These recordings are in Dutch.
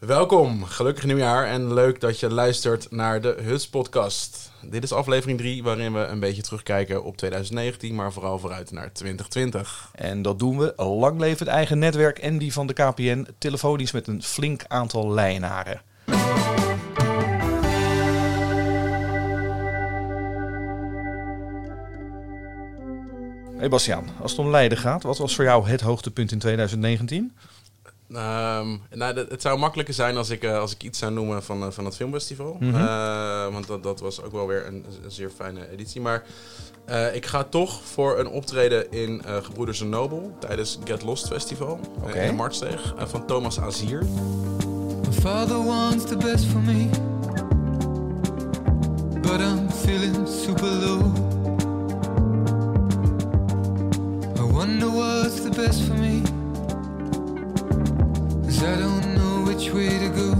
Welkom, gelukkig nieuwjaar en leuk dat je luistert naar de Huts podcast. Dit is aflevering 3 waarin we een beetje terugkijken op 2019, maar vooral vooruit naar 2020. En dat doen we lang leven eigen netwerk en die van de KPN, telefonisch met een flink aantal lijnaren. Hey Bastiaan, als het om Leiden gaat, wat was voor jou het hoogtepunt in 2019? Ehm, nou, dat- het zou makkelijker zijn als ik, eh, als ik iets zou noemen van, eh, van het filmfestival. Mhm. Eh, want dat, dat was ook wel weer een, een zeer fijne editie. Maar eh, ik ga toch voor een optreden in eh Gebroeders Nobel tijdens Get Lost Festival Oké. in de Martsteeg eh, van Thomas Azier. My father wants the best for me, but I'm feeling super low. I wonder what's the best for me, cause I don't know which way to go.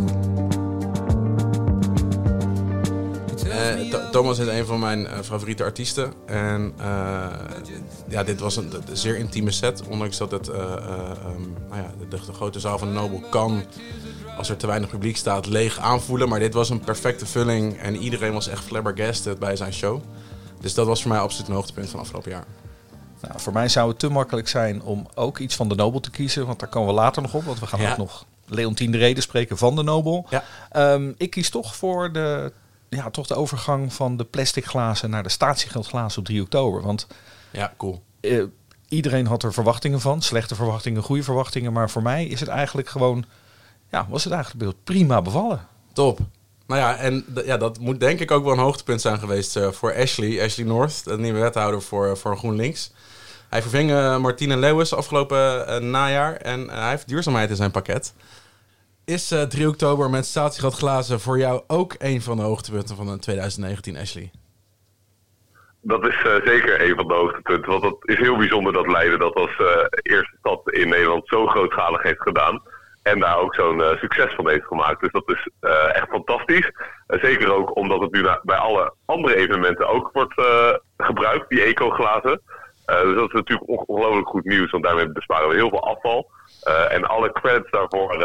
Eh, Thomas is een van mijn eh, favoriete artiesten. En eh, ja, dit was een, een zeer intieme set. Ondanks dat het eh, eh, ehm, nou ja, de, de grote zaal van de Nobel kan, als er te weinig publiek staat, leeg aanvoelen. Maar dit was een perfecte vulling. En iedereen was echt flabbergasted bij zijn show. Dus dat was voor mij absoluut een hoogtepunt van afgelopen jaar. Nou, voor mij zou het te makkelijk zijn om ook iets van de Nobel te kiezen, want daar komen we later nog op, want we gaan Ja. ook nog Leontien de Reden spreken van de Nobel. Ja. Ehm, ik kies toch voor de, ja, toch de overgang van de plastic glazen naar de statiegeldglazen op 3 oktober. Want Ja, cool. eh, iedereen had er verwachtingen van. Slechte verwachtingen, goede verwachtingen. Maar voor mij is het eigenlijk gewoon... Ja, was het eigenlijk beeld prima bevallen. Top. Nou ja, en ja, dat moet denk ik ook wel een hoogtepunt zijn geweest eh, voor Ashley. Ashley North, de nieuwe wethouder voor, voor GroenLinks. Hij verving eh, Martine Lewis afgelopen eh, najaar en eh, hij heeft duurzaamheid in zijn pakket. Is eh 3 oktober met statiegeld glazen voor jou ook een van de hoogtepunten van eh, 2019, Ashley? Dat is eh, zeker een van de hoogtepunten. Want het is heel bijzonder dat Leiden dat als eh, eerste stad in Nederland zo grootschalig heeft gedaan. En daar ook zo'n eh, succes van heeft gemaakt. Dus dat is eh, echt fantastisch. Eh, zeker ook omdat het nu bij alle andere evenementen ook wordt gebruikt, die eco-glazen. Dus dat is natuurlijk on- ongelooflijk goed nieuws, want daarmee besparen we heel veel afval. En alle credits daarvoor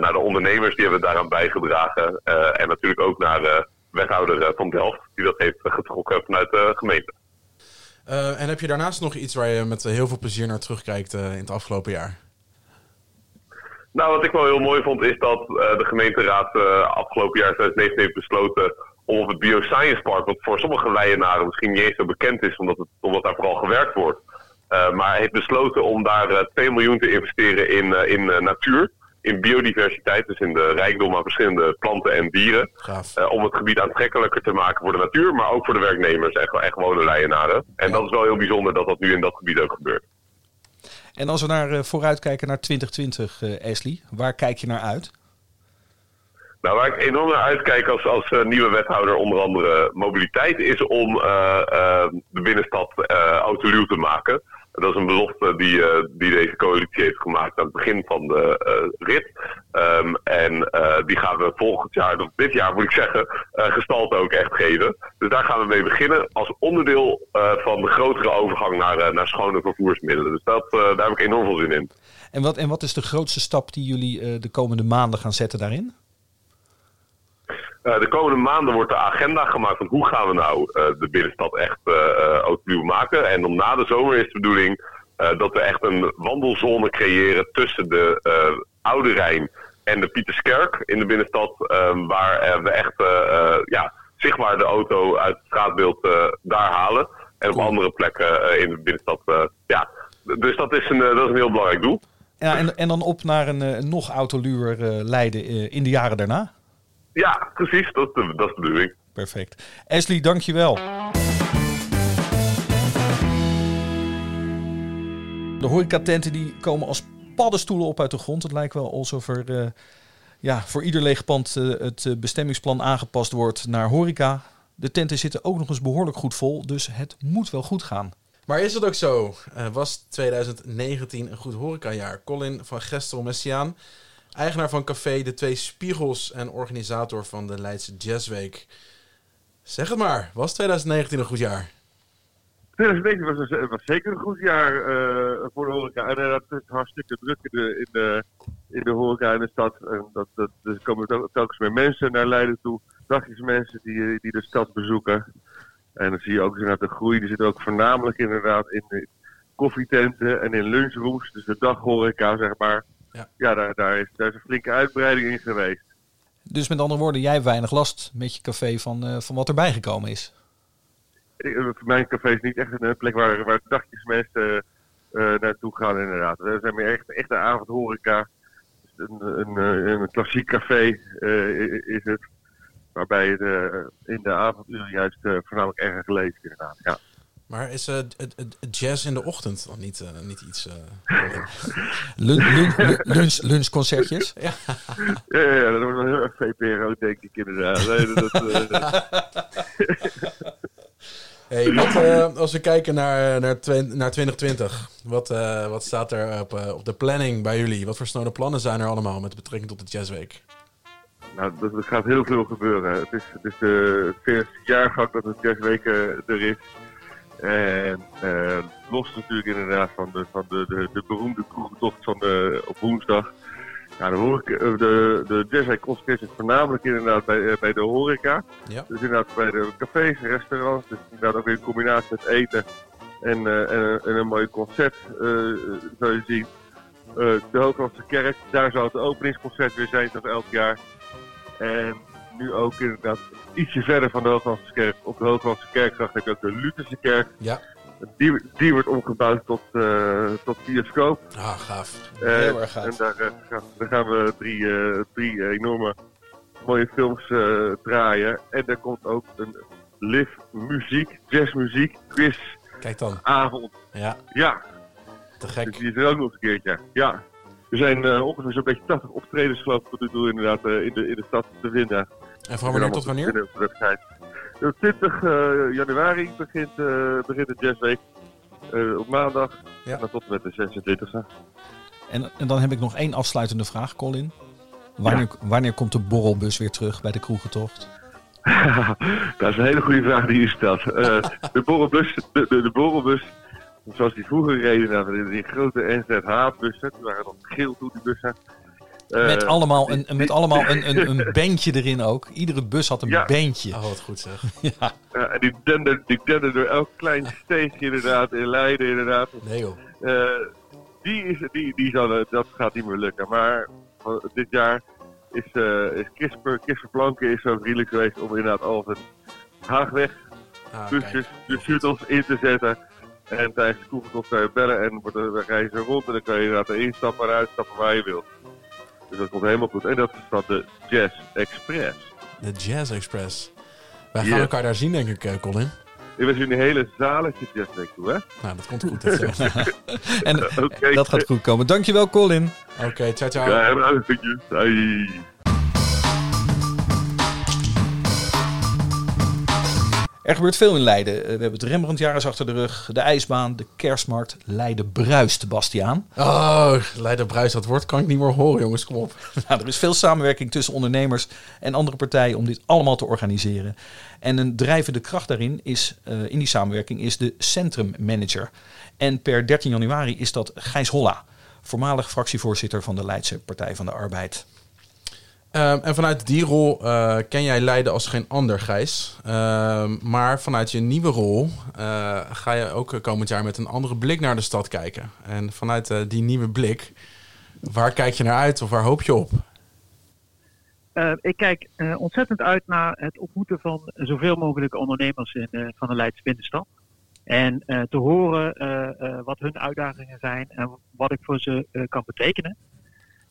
naar de ondernemers die hebben daaraan bijgedragen. En natuurlijk ook naar de wethouder van Delft, die dat heeft getrokken vanuit de gemeente. En heb je daarnaast nog iets waar je met heel veel plezier naar terugkijkt in het afgelopen jaar? Nou, wat ik wel heel mooi vond, is dat eh, de gemeenteraad eh, afgelopen jaar 2019 heeft besloten om op het Bioscience Park, wat voor sommige Leidenaren misschien niet eens zo bekend is, omdat, het, omdat daar vooral gewerkt wordt, eh, maar heeft besloten om daar eh, 2 miljoen te investeren in, in natuur, in biodiversiteit, dus in de rijkdom aan verschillende planten en dieren. Om het gebied aantrekkelijker te maken voor de natuur, maar ook voor de werknemers en, en gewone Leidenaren. En dat is wel heel bijzonder dat dat nu in dat gebied ook gebeurt. En als we naar, eh, vooruit kijken naar 2020, eh Ashley, waar kijk je naar uit? Nou, waar ik enorm naar uitkijk als, als eh, nieuwe wethouder, onder andere mobiliteit, is om de binnenstad autoluw te maken. Dat is een belofte die, eh, die deze coalitie heeft gemaakt aan het begin van de eh, rit. Ehm, en eh, die gaan we volgend jaar, of dit jaar moet ik zeggen, gestalte ook echt geven. Dus daar gaan we mee beginnen als onderdeel van de grotere overgang naar, naar schone vervoersmiddelen. Dus dat, daar heb ik enorm veel zin in. En wat, en wat is de grootste stap die jullie de komende maanden gaan zetten daarin? Eh, de komende maanden wordt de agenda gemaakt van hoe gaan we nou eh, de binnenstad echt eh eh, autoluw maken. En dan na de zomer is de bedoeling dat we echt een wandelzone creëren tussen de Oude Rijn en de Pieterskerk in de binnenstad. eh, waar we echt ja, zichtbaar de auto uit het straatbeeld daar halen. En op andere plekken in de binnenstad. ja. Dus dat is, een, dat is een heel belangrijk doel. Ja, en, en dan op naar een nog autoluwer Leiden in de jaren daarna? Ja, precies. Dat is de, dat is de bedoeling. Perfect. Ashley, dankjewel. De horecatenten die komen als paddenstoelen op uit de grond. Het lijkt wel alsof er eh, ja, voor ieder leeg pand eh, het eh, bestemmingsplan aangepast wordt naar horeca. De tenten zitten ook nog eens behoorlijk goed vol, dus het moet wel goed gaan. Maar is het ook zo? Eh, was 2019 een goed horecajaar? Colin van Gestel Messiaan, eigenaar van Café De Twee Spiegels en organisator van de Leidse Jazzweek. Zeg het maar, was 2019 een goed jaar? 2019 was, zeker een goed jaar eh, voor de horeca. En inderdaad, het is hartstikke druk in de, in de, horeca in de stad. En dat, dat, dus er komen tel- telkens meer mensen naar Leiden toe. Dagjes mensen die, die de stad bezoeken. En dan zie je ook inderdaad de groei. Die zit ook voornamelijk inderdaad in koffietenten en in lunchrooms. Dus de daghoreca, zeg maar. Ja. Ja, daar, daar, is, daar is een flinke uitbreiding in geweest. Dus met andere woorden, jij hebt weinig last met je café van, eh, van wat erbij gekomen is. Ik- eh, Mijn café is niet echt een plek waar, waar dagjes mensen eh, naartoe gaan, inderdaad. We zijn meer echt, echt een avondhoreca. Dus een, een, eh, een klassiek café eh, is het. Waarbij eh, in de avonduren juist eh, voornamelijk erg gelezen inderdaad. Ja. Maar is eh, het, het- het jazz in de ochtend nog niet, eh, niet iets... eh, Lun, lun- lun- lunch, lunchconcertjes. Ja, ja, ja, dat wordt wel heel erg VPRO, denk ik inderdaad. Nee, dat, eh, Hey, wat, eh, als we kijken naar, naar, naar 2020, wat, eh, wat staat er op, op de planning bij jullie? Wat voor snode plannen zijn er allemaal met betrekking tot de Jazzweek? nou, dat, er gaat heel veel gebeuren. Het is, het is de 40 jaargang dat het jazzweek er is. En eh, los natuurlijk inderdaad van de, van de, de, de beroemde kroegentocht van de, op woensdag. Ja, de, horeca, eh, de, de concentreert zich voornamelijk inderdaad bij, eh, bij de horeca. Ja. Dus inderdaad bij de cafés restaurants. Dus inderdaad ook in combinatie met eten en, en, een- en een mooi concert eh, zou je zien. De Hooglandse Kerk, daar zal het openingsconcert weer zijn zoals elk jaar. En nu ook inderdaad ietsje verder van de Hooglandse Kerk. Op de Hooglandse Kerkgracht heb je ook de Lutherse Kerk. Ja. Die, die wordt omgebouwd tot, eh tot bioscoop. Ah, gaaf. Eh, Heel erg gaaf. En daar, eh, gaan, daar gaan we drie, drie enorme mooie films draaien. En er komt ook een live muziek, jazzmuziek, Kijk dan. quizavond. Ja, Ja, te dus gek. die is er ook nog een keertje. Ja. Er zijn ongeveer zo'n beetje 80 optredens geloof ik tot nu toe inderdaad in, de, in de stad te vinden. En van wanneer tot wanneer? Op de website. De 20 eh, januari begint, eh, begint de jazzweek. Eh, op maandag. Ja. En dan tot en met de 26e. En, en dan heb ik nog één afsluitende vraag, Colin. Wanneer, wanneer komt de borrelbus weer terug bij de kroegentocht? dat is een hele goede vraag die u stelt. Eh, de, borrelbus, de, de, de borrelbus, zoals die vroeger reden, nou, die grote NZH-bussen, die waren nog geel toen die bussen. Eh, Met allemaal een, met allemaal een, een, een bandje erin ook. Iedere bus had een Ja. bandje. Oh, wat goed zeg. Ja. eh, en die denden, die denden door elk klein steegje inderdaad, in Leiden inderdaad. Nee joh. Eh, die is, die, die zal, eh, dat gaat niet meer lukken. Maar dit jaar is, eh is Planken is zo vriendelijk geweest om inderdaad al zijn Haagweg Ah, busjes, de shuttles in te zetten. En tijdens de koekentocht kan je bellen en rijden ze rond en dan kan je inderdaad erin stappen en uitstappen waar je wilt. Dus dat komt helemaal goed. En dat is van de Jazz Express. De Jazz Express. Wij gaan Yes. elkaar daar zien, denk ik, eh, Colin. Ik was in een hele zaletje jazzweek toe, hè? Nou, dat komt goed. Dat. En dat gaat goed komen. Dankjewel, Colin. Oké, ciao, ciao. Ja, Er gebeurt veel in Leiden. Eh, We hebben het Rembrandtjaar is achter de rug. De ijsbaan, de kerstmarkt. Leiden bruist, Bastiaan. Oh, Leider Bruis, dat woord kan ik niet meer horen, jongens. Kom op. Nou, er is veel samenwerking tussen ondernemers en andere partijen om dit allemaal te organiseren. En een drijvende kracht daarin is, eh, in die samenwerking is de centrummanager. En per 13 januari is dat Gijs Holla, voormalig fractievoorzitter van de Leidse Partij van de Arbeid. Ehm, en vanuit die rol eh, ken jij Leiden als geen ander, Gijs. Ehm, maar vanuit je nieuwe rol eh, ga je ook eh, komend jaar met een andere blik naar de stad kijken. En vanuit die nieuwe blik, waar kijk je naar uit of waar hoop je op? Ik kijk ontzettend uit naar het ontmoeten van zoveel mogelijk ondernemers in, van de Leidse binnenstad. En te horen wat hun uitdagingen zijn en wat ik voor ze kan betekenen.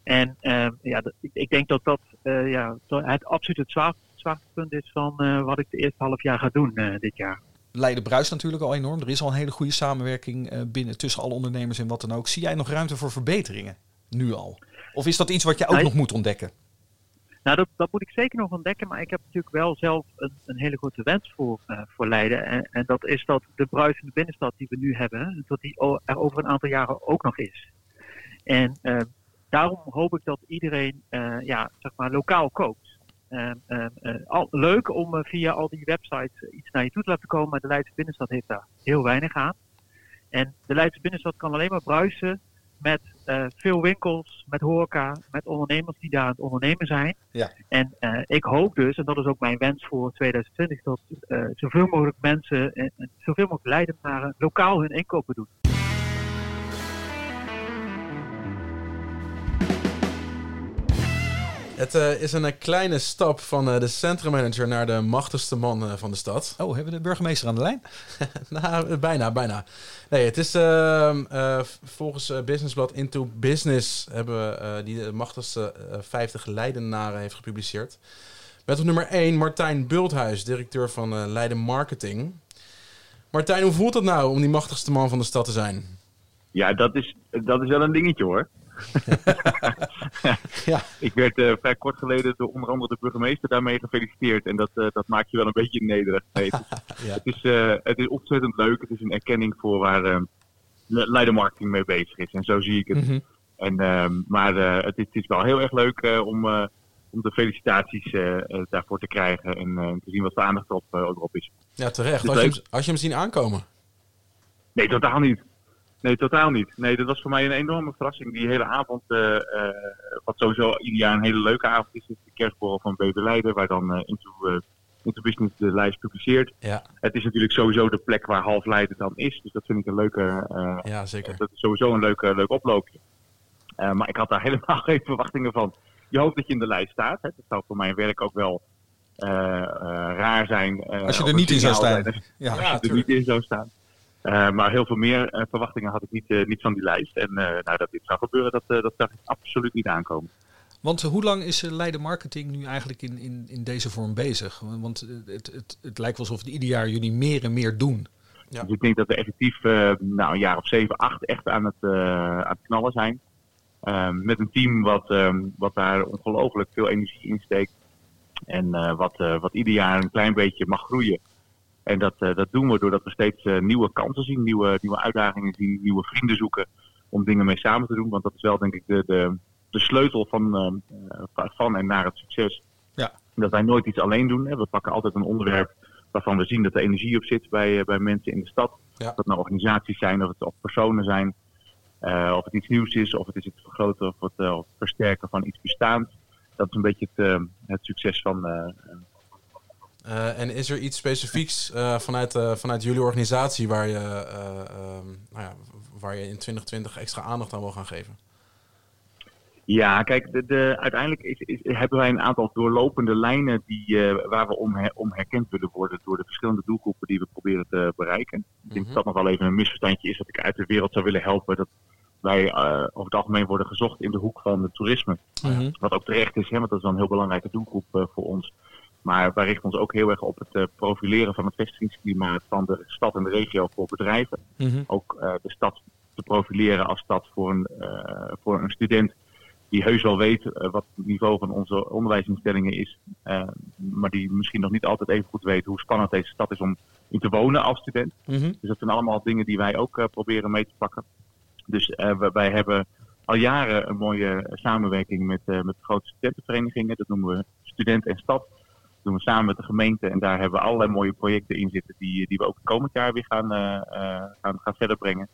En eh, ja, ik, ik denk dat dat eh, ja, het absoluut het zwaar, zwaartepunt is van eh, wat ik de eerste half jaar ga doen eh, dit jaar. Leiden bruist natuurlijk al enorm. Er is al een hele goede samenwerking binnen tussen alle ondernemers en wat dan ook. Zie jij nog ruimte voor verbeteringen? Nu al? Of is dat iets wat je ook nog moet ontdekken? Nou, dat, dat moet ik zeker nog ontdekken, maar ik heb natuurlijk wel zelf een, een hele grote wens voor, voor Leiden. En, en dat is dat de bruisende binnenstad die we nu hebben, dat die er over een aantal jaren ook nog is. En eh, daarom hoop ik dat iedereen eh, ja, zeg maar, lokaal koopt. Eh, eh, al, leuk om via al die websites iets naar je toe te laten komen, maar de Leidse binnenstad heeft daar heel weinig aan. En de Leidse binnenstad kan alleen maar bruisen met veel winkels met horeca, met ondernemers die daar aan het ondernemen zijn. Ja. En ik hoop dus, en dat is ook mijn wens voor 2020, dat zoveel mogelijk mensen, en en zoveel mogelijk Leidenaren lokaal hun inkopen doen. Het eh, is een eh, kleine stap van eh, de centrummanager naar de machtigste man van de stad. Oh, hebben we de burgemeester aan de lijn? nou, bijna, bijna. Nee, het is ehm, eh, volgens Businessblad Into Business hebben we eh, die de machtigste eh, 50 Leidenaren heeft gepubliceerd. Met op nummer 1 Martijn Bulthuis, directeur van Leiden Marketing. Martijn, hoe voelt het nou om die machtigste man van de stad te zijn? Ja, dat is, dat is wel een dingetje hoor. Ja. Ik werd eh, vrij kort geleden door onder andere de burgemeester daarmee gefeliciteerd. En dat, eh, dat maakt je wel een beetje nederig. Nee, het, is, Ja. het, is, eh, het is ontzettend leuk. Het is een erkenning voor waar eh, Le- Leiden Marketing mee bezig is. En zo zie ik het. Mhm. En, ehm, maar het, is, het is wel heel erg leuk om, om de felicitaties daarvoor te krijgen. En te zien wat de aandacht erop, eh, erop is. Ja, terecht. Had je, hem, had je hem zien aankomen? Nee, totaal niet. Nee, totaal niet. Nee, dat was voor mij een enorme verrassing. Die hele avond, eh, eh, wat sowieso ieder jaar een hele leuke avond is, is de kerstborrel van BB Leiden, waar dan eh, Into, eh, Into Business de lijst publiceert. Ja, Het is natuurlijk sowieso de plek waar half Leiden dan is, dus dat vind ik een leuke, eh, ja zeker. dat is sowieso een leuk, eh, leuk oploopje. Eh, maar ik had daar helemaal geen verwachtingen van. Je hoopt dat je in de lijst staat. Hè. Dat zou voor mijn werk ook wel eh, eh, raar zijn. eh, Als je er niet in zou staan. Ja. als je er niet in zou staan. Eh, maar heel veel meer eh, verwachtingen had ik niet, eh, niet van die lijst. En eh, nou, dat dit zou gebeuren, dat, eh, dat zag ik absoluut niet aankomen. Want hoe lang is Leiden Marketing nu eigenlijk in, in, in deze vorm bezig? Want het, het, het lijkt wel alsof het ieder jaar jullie meer en meer doen. Ja. Dus ik denk dat we effectief eh, nou, een jaar of zeven, acht echt aan het, eh, aan het knallen zijn. Ehm, met een team wat, ehm, wat daar ongelooflijk veel energie in steekt. En eh, wat, eh, wat ieder jaar een klein beetje mag groeien. En dat, eh, dat doen we doordat we steeds eh, nieuwe kansen zien, nieuwe, nieuwe uitdagingen zien, nieuwe vrienden zoeken om dingen mee samen te doen. Want dat is wel denk ik de, de, de sleutel van, ehm, eh, van en naar het succes. Ja. Dat wij nooit iets alleen doen. Hè. We pakken altijd een onderwerp waarvan we zien dat er energie op zit bij, bij mensen in de stad. Ja. Of dat nou organisaties zijn, of het of personen zijn. of het iets nieuws is, of het is het vergroten of het, of het versterken van iets bestaans. Dat is een beetje het, het succes van, eh, en is er iets specifieks eh, vanuit, eh, vanuit jullie organisatie waar je, eh, ehm, nou ja, waar je in 2020 extra aandacht aan wil gaan geven? Ja, kijk, de, de, uiteindelijk is, is, hebben wij een aantal doorlopende lijnen die, waar we om, her- om herkend willen worden door de verschillende doelgroepen die we proberen te bereiken. Ik denk Mhm. dat dat nog wel even een misverstandje is dat ik uit de wereld zou willen helpen. Dat wij over het algemeen worden gezocht in de hoek van het toerisme. Mhm. Wat ook terecht is, hè, want dat is wel een heel belangrijke doelgroep voor ons. Maar wij richten ons ook heel erg op het eh, profileren van het vestigingsklimaat van de stad en de regio voor bedrijven Mhm. ook eh, de stad te profileren als stad voor een, eh, voor een student die heus wel weet wat het niveau van onze onderwijsinstellingen is, maar die misschien nog niet altijd even goed weet hoe spannend deze stad is om in te wonen als student. Mhm. Dus dat zijn allemaal dingen die wij ook proberen mee te pakken. Dus wij hebben al jaren een mooie samenwerking met, met grote studentenverenigingen. Dat noemen we Student en Stad. Dat doen we samen met de gemeente. En daar hebben we allerlei mooie projecten in zitten die, die we ook komend jaar weer gaan, eh, eh, gaan, gaan verder brengen.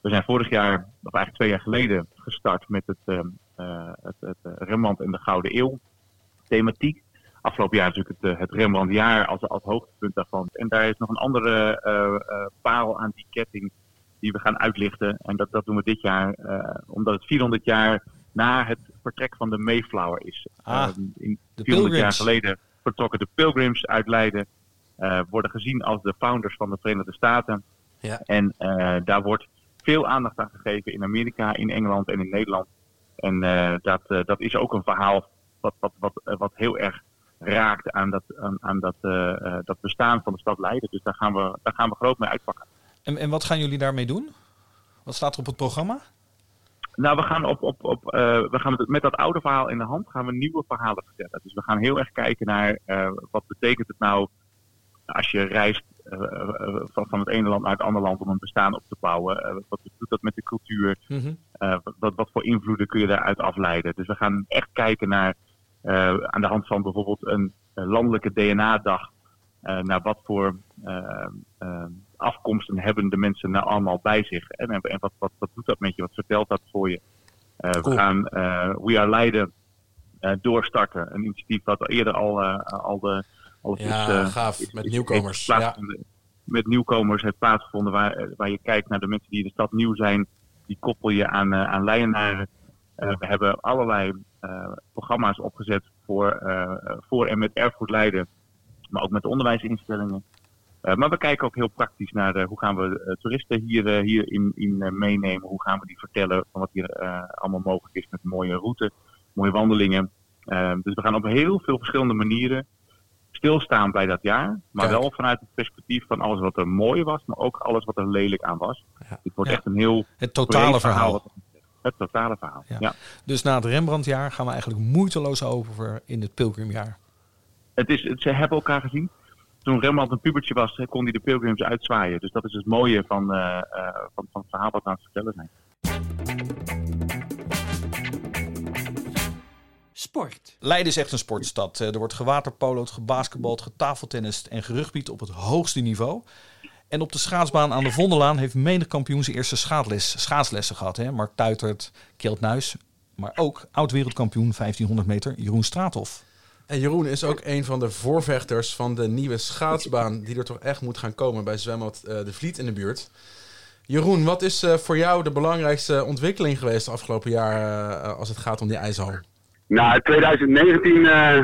We zijn vorig jaar, of eigenlijk twee jaar geleden, gestart met het, eh, het, het Rembrandt en de Gouden Eeuw thematiek. Afgelopen jaar natuurlijk het, het Rembrandtjaar als, als hoogtepunt daarvan. En daar is nog een andere paal aan die ketting die we gaan uitlichten. En dat, dat doen we dit jaar, omdat het 400 jaar na het vertrek van de Mayflower is. Ah, Eh, in de 400 jaar geleden vertrokken de Pilgrims uit Leiden. eh, worden gezien als de founders van de Verenigde Staten. Ja. En eh, daar wordt veel aandacht aan gegeven in Amerika, in Engeland en in Nederland. En eh, dat, dat is ook een verhaal wat, wat, wat, wat heel erg raakt aan, dat, aan, aan dat, dat bestaan van de stad Leiden. Dus daar gaan we, daar gaan we groot mee uitpakken. En, en wat gaan jullie daarmee doen? Wat staat er op het programma? Nou, we gaan, op, op, op, eh, we gaan met, met dat oude verhaal in de hand gaan we nieuwe verhalen vertellen. Dus we gaan heel erg kijken naar eh, wat betekent het nou als je reist eh, van, van het ene land naar het andere land om een bestaan op te bouwen. Wat doet dat met de cultuur? Mhm. Wat- wat, voor invloeden kun je daaruit afleiden? Dus we gaan echt kijken naar, aan de hand van bijvoorbeeld een landelijke DNA-dag, naar wat voor afkomsten hebben de mensen nou allemaal bij zich. En, en wat, wat, wat doet dat met je? Wat vertelt dat voor je? Eh, We gaan eh, We Are Leiden eh, doorstarten. Een initiatief wat eerder al, al de... Al Ja, eh, gaaf. is- Met is- nieuwkomers. plaatsgevonden. Met nieuwkomers heeft plaatsgevonden waar, waar je kijkt naar de mensen die in de stad nieuw zijn. Die koppel je aan, aan Leidenaren. We hebben allerlei programma's opgezet voor, voor en met erfgoed Leiden. Maar ook met de onderwijsinstellingen. Eh, maar we kijken ook heel praktisch naar de, hoe gaan we eh, toeristen hier, eh, hierin in, eh, meenemen. Hoe gaan we die vertellen van wat hier eh, allemaal mogelijk is met mooie route, mooie wandelingen. Eh, dus we gaan op heel veel verschillende manieren stilstaan bij dat jaar. Maar Kijk. wel vanuit het perspectief van alles wat er mooi was, maar ook alles wat er lelijk aan was. Ja. Dit wordt Ja. echt een heel Het totale verhaal. er. Het totale verhaal. Ja. Ja. Dus na het Rembrandtjaar gaan we eigenlijk moeiteloos over in het Pilgrimjaar. Het is, het- ze hebben elkaar gezien. Toen Rembrandt een pubertje was, kon hij de pilgrims uitzwaaien. Dus dat is het mooie van, eh, eh, van, van het verhaal wat we aan het vertellen zijn. Sport. Leiden is echt een sportstad. Eh, Er wordt gewaterpolood, gebasketbald, getafeltennist en gerugbied op het hoogste niveau. En op de schaatsbaan aan de Vondellaan heeft menig kampioen zijn eerste schaatsles, schaatslessen gehad. Hè? Mark Tuitert, Kjeld Nuis, maar ook oud-wereldkampioen 1500 meter Jeroen Straathof. En Jeroen is ook een van de voorvechters van de nieuwe schaatsbaan die er toch echt moet gaan komen bij zwembad eh, De Vliet in de buurt. Jeroen, wat is eh, voor jou de belangrijkste ontwikkeling geweest afgelopen jaar eh, als het gaat om die ijshal? Nou, 2019 eh,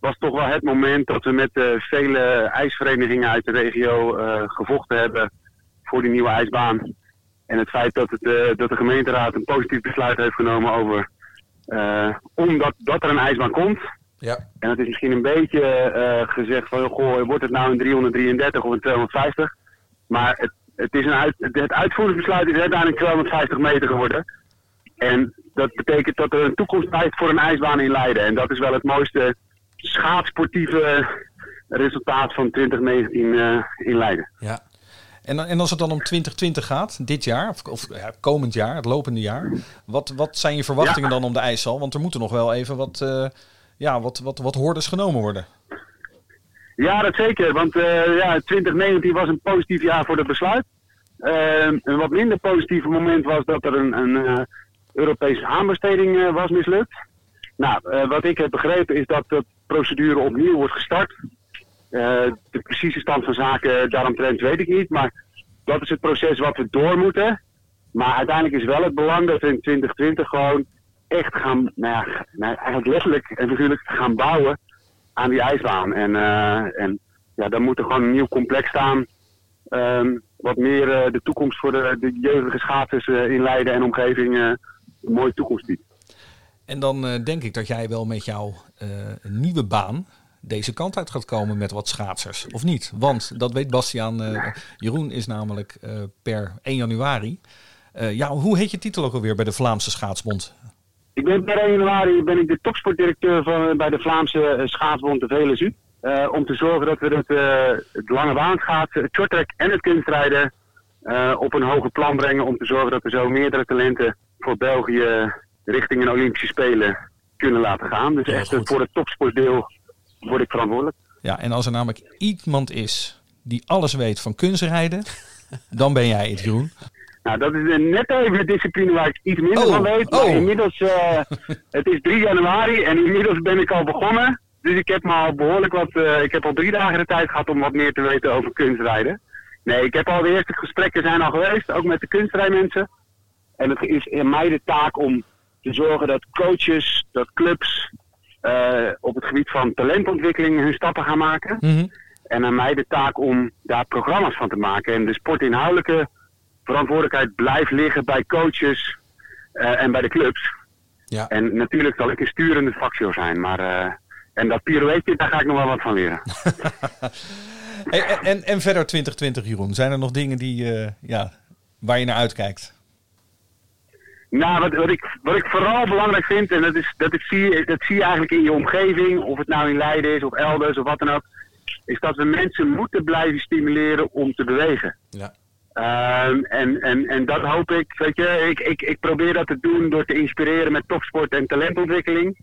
was toch wel het moment dat we met vele ijsverenigingen uit de regio gevochten hebben voor die nieuwe ijsbaan. En het feit dat, het, dat de gemeenteraad een positief besluit heeft genomen over omdat dat er een ijsbaan komt. Ja, En het is misschien een beetje eh, gezegd van, goh, wordt het nou een 333 of een 250? Maar het, het, is een uit, het uitvoeringsbesluit is uiteindelijk 250 meter geworden. En dat betekent dat er een toekomst blijft voor een ijsbaan in Leiden. En dat is wel het mooiste schaatsportieve resultaat van 2019 eh, in Leiden. ja. En, en als het dan om 2020 gaat, dit jaar, of, of ja, komend jaar, het lopende jaar. Wat, wat zijn je verwachtingen dan om de ijshal? Want er moeten nog wel even wat, eh ja, wat, wat, wat hordes genomen worden. Ja, dat zeker. Want eh, ja, 2019 was een positief jaar voor het besluit. Eh, een wat minder positief moment was dat er een, een eh, Europese aanbesteding eh, was mislukt. Nou, wat ik heb begrepen is dat de procedure opnieuw wordt gestart. De precieze stand van zaken daaromtrent weet ik niet. Maar dat is het proces wat we door moeten. Maar uiteindelijk is wel het belang dat we in 2020 gewoon echt gaan, nou ja, nou, eigenlijk letterlijk en figuurlijk gaan bouwen aan die ijsbaan. En, eh, en ja, dan moet er gewoon een nieuw complex staan. ehm, wat meer eh, de toekomst voor de, de jeugdige schaatsers eh, in Leiden en omgeving een mooie toekomst biedt. En dan denk ik dat jij wel met jouw nieuwe baan deze kant uit gaat komen met wat schaatsers. Of niet? Want dat weet Bastiaan. Jeroen is namelijk per 1 januari. ja, hoe heet je titel ook alweer bij de Vlaamse Schaatsbond? Ik ben per 1 januari ben ik de topsportdirecteur van, bij de Vlaamse eh, schaatsbond de VLSU. Eh, om te zorgen dat we het, eh, het lange het shorttrack en het kunstrijden eh, op een hoger plan brengen. Om te zorgen dat we zo meerdere talenten voor België richting een Olympische Spelen kunnen laten gaan. Dus Ja, echt eh, goed. voor het topsportdeel word ik verantwoordelijk. Ja, en als er namelijk iemand is die alles weet van kunstrijden, dan ben jij het, Jeroen. Nou, dat is eh, net even de discipline waar ik iets minder Oh, van weet. Maar oh. inmiddels, eh, het is 3 januari en inmiddels ben ik al begonnen. Dus ik heb me al behoorlijk wat, eh, ik heb al drie dagen de tijd gehad om wat meer te weten over kunstrijden. Nee, ik heb al de eerste gesprekken zijn al geweest, ook met de kunstrijdmensen. En het is in mij de taak om te zorgen dat coaches, dat clubs op het gebied van talentontwikkeling hun stappen gaan maken. Mhm. En aan mij de taak om daar programma's van te maken. En de sportinhoudelijke verantwoordelijkheid blijft liggen bij coaches eh, en bij de clubs. Ja. En natuurlijk zal ik een sturende factor zijn. Maar, eh, en dat pirouetje, daar ga ik nog wel wat van leren. En, en, en verder 2020, Jeroen. Zijn er nog dingen die, eh, ja, waar je naar uitkijkt? Nou, wat, wat, ik, wat ik vooral belangrijk vind, en dat, is, dat, ik zie, dat zie je eigenlijk in je omgeving, of het nou in Leiden is of elders of wat dan ook, is dat we mensen moeten blijven stimuleren om te bewegen. Ja. Ehm, en, en, en dat hoop ik, weet je, ik, ik, ik probeer dat te doen door te inspireren met topsport en talentontwikkeling.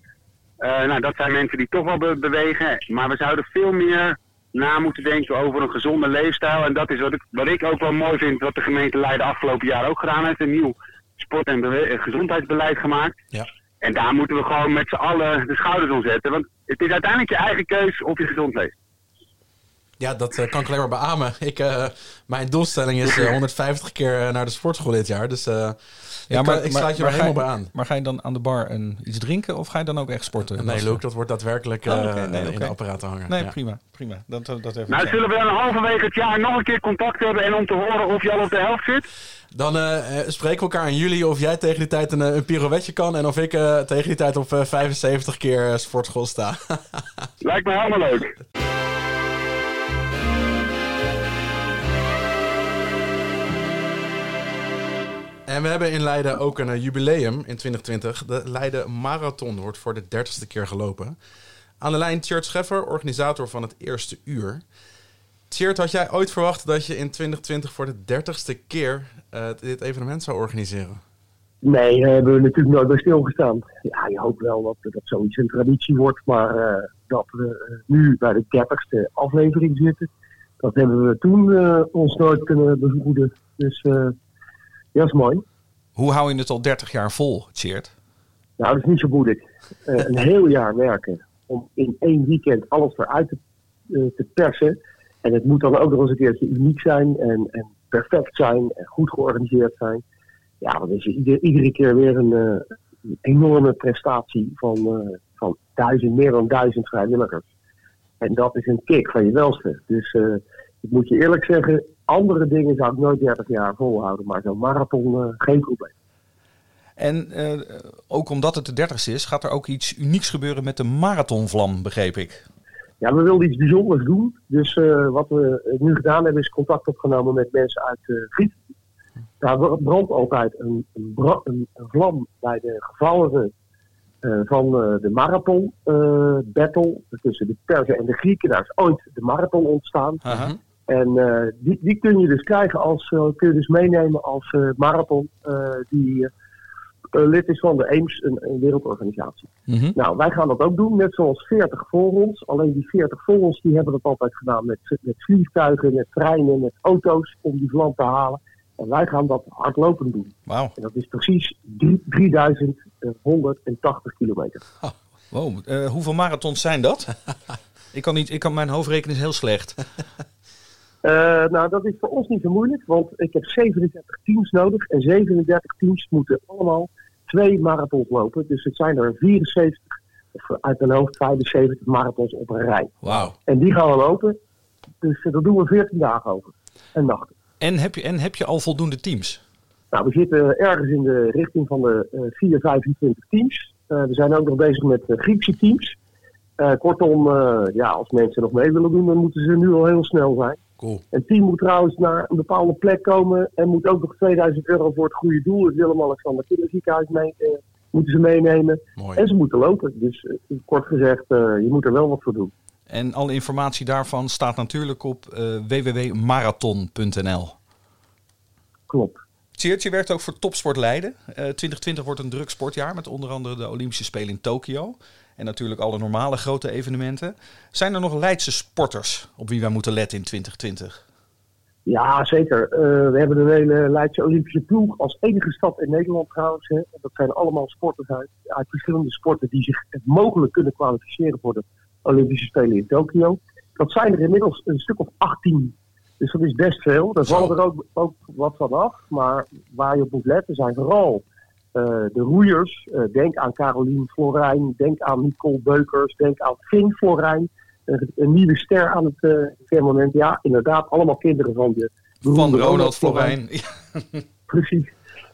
Eh, nou, dat zijn mensen die toch wel be- bewegen, maar we zouden veel meer na moeten denken over een gezonde leefstijl. En dat is wat ik, wat ik ook wel mooi vind, wat de gemeente Leiden afgelopen jaar ook gedaan heeft. Een nieuw sport- en eh, gezondheidsbeleid gemaakt. Ja. En daar moeten we gewoon met z'n allen de schouders om zetten. Want het is uiteindelijk je eigen keus of je gezond leeft. Ja, dat eh, kan ik alleen maar beamen. Ik, eh, mijn doelstelling is eh, 150 keer eh, naar de sportschool dit jaar. Dus eh, ik, eh, ik sluit je er ga helemaal bij aan. Maar ga je dan aan de bar een, iets drinken of ga je dan ook echt sporten? Nee, Luke, dat wordt daadwerkelijk eh, Oh. Nee, in de apparaten hangen. Nee, Ja. prima. prima. Dat, dat dat even Nou, zullen we dan halverwege het jaar nog een keer contact hebben en om te horen of je al op de helft zit? Dan eh, eh, spreken we elkaar in juli of jij tegen die tijd een, een pirouetje kan... en of ik tegen die tijd op eh, 75 keer sportschool sta. Lijkt me helemaal leuk. En we hebben in Leiden ook een eh, jubileum in 2020. De Leiden Marathon wordt voor de dertigste keer gelopen. Aan de lijn Tjert Scheffer, organisator van het eerste uur. Tjert, had jij ooit verwacht dat je in 2020 voor de dertigste keer eh, dit evenement zou organiseren? Nee, daar hebben we natuurlijk nooit bij stilgestaan. Ja, je hoopt wel dat dat zoiets een traditie wordt, maar eh, dat we nu bij de dertigste aflevering zitten, dat hebben we toen ons nooit kunnen bevoeden. Dus dat is mooi. Hoe hou je het al 30 jaar vol, Tjeerd? Nou, dat is niet zo moeilijk. Eh, een heel jaar werken om in één weekend alles eruit te, eh, te persen. En het moet dan ook nog eens een keertje uniek zijn en, en perfect zijn en goed georganiseerd zijn. Ja, dat is ieder- iedere keer weer een, eh, een enorme prestatie van, van duizend, meer dan duizend vrijwilligers. En dat is een kick van je welste. Dus ik moet je eerlijk zeggen, andere dingen zou ik nooit 30 jaar volhouden. Maar zo'n marathon, eh, geen probleem. En eh, ook omdat het de 30ste is, gaat er ook iets unieks gebeuren met de marathonvlam, begreep ik. Ja, we wilden iets bijzonders doen. Dus eh, wat we nu gedaan hebben, is contact opgenomen met mensen uit uh. Daar brandt altijd een, een, vlam bij de gevallenen van de marathon battle tussen de Perzen en de Grieken. Daar is ooit de marathon ontstaan. Aha. En eh, die, die kun je dus krijgen als, eh, kun je dus meenemen als eh, marathon die lid is van de Eems, een, een wereldorganisatie. Mhm. Nou, wij gaan dat ook doen, net zoals 40 voor ons. Alleen die 40 voor ons, die hebben dat altijd gedaan met, met vliegtuigen, met treinen, met auto's om die vlam te halen. En wij gaan dat hardlopend doen. Wauw. En dat is precies drie- 3180 kilometer. Wow. eh, hoeveel marathons zijn dat? ik, kan niet, ik kan, mijn hoofdrekening is heel slecht. Eh, nou, dat is voor ons niet zo moeilijk, want ik heb 37 teams nodig. En 37 teams moeten allemaal twee marathons lopen. Dus het zijn er 74, of uit mijn hoofd 75 marathons op een rij. Wauw. En die gaan we lopen. Dus eh, daar doen we 14 dagen over. En nachten. En heb, je, en heb je al voldoende teams? Nou, we zitten ergens in de richting van de eh 4, 25 teams. Eh, we zijn ook nog bezig met Griekse teams. Kortom, ja, als mensen nog mee willen doen, dan moeten ze nu al heel snel zijn. Cool. Een team moet trouwens naar een bepaalde plek komen en moet ook nog 2000 euro voor het goede doel, het Willem-Alexander Kinderziekenhuis, mee, eh, moeten ze meenemen. Mooi. En ze moeten lopen. Dus eh, kort gezegd, eh, je moet er wel wat voor doen. En alle informatie daarvan staat natuurlijk op eh, www.marathon.nl. Klopt. Tjeerd, je werkt ook voor Topsport Leiden. Eh 2020 wordt een druk sportjaar met onder andere de Olympische Spelen in Tokio. En natuurlijk alle normale grote evenementen. Zijn er nog Leidse sporters op wie wij moeten letten in 2020? Ja, zeker. Eh, we hebben een hele Leidse Olympische ploeg als enige stad in Nederland trouwens. Hè. Dat zijn allemaal sporters uit, uit verschillende sporten die zich mogelijk kunnen kwalificeren voor de Olympische Spelen in Tokio. Dat zijn er inmiddels een stuk of 18. Dus dat is best veel. Daar vallen er ook, ook wat van af. Maar waar je op moet letten zijn vooral de roeiers. Eh, denk aan Carolien Florijn, denk aan Nicole Beukers, denk aan Finn Florijn. Een, nieuwe ster aan het eh, firmament. Ja, inderdaad, allemaal kinderen van de Van Ronald Florijn. Precies.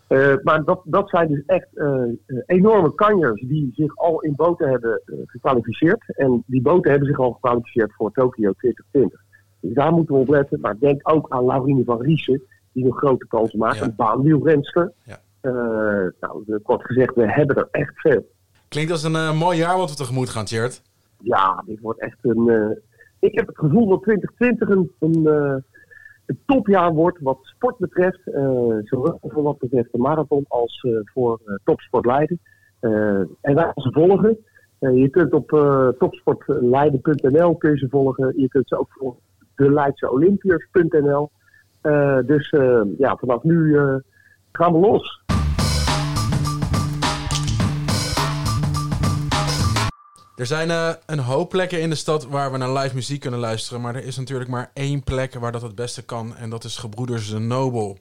Eh, maar dat, dat zijn dus echt eh, eh, enorme kanjers die zich al in boten hebben eh, gekwalificeerd. En die boten hebben zich al gekwalificeerd voor Tokio 2020. Dus daar moeten we op letten. Maar denk ook aan Laurine van Riesen, die een grote kans maakt. Ja. Een baanwielrenster. Ja. Eh, nou, kort gezegd, we hebben er echt veel. Klinkt als een eh, mooi jaar wat we tegemoet gaan, Tjert. Ja, dit wordt echt een. eh, ik heb het gevoel dat 2020 een, een, een topjaar wordt wat sport betreft. eh, zowel voor wat betreft de marathon als voor eh, topsport Leiden. En wij gaan ze volgen. Je kunt op topsportleiden.nl kun je ze volgen. Je kunt ze ook volgen op de Leidseolympiërs.nl. Eh, dus ja, vanaf nu gaan we los. Er zijn eh, een hoop plekken in de stad waar we naar live muziek kunnen luisteren. Maar er is natuurlijk maar één plek waar dat het beste kan. En dat is Gebroeders de Nobel.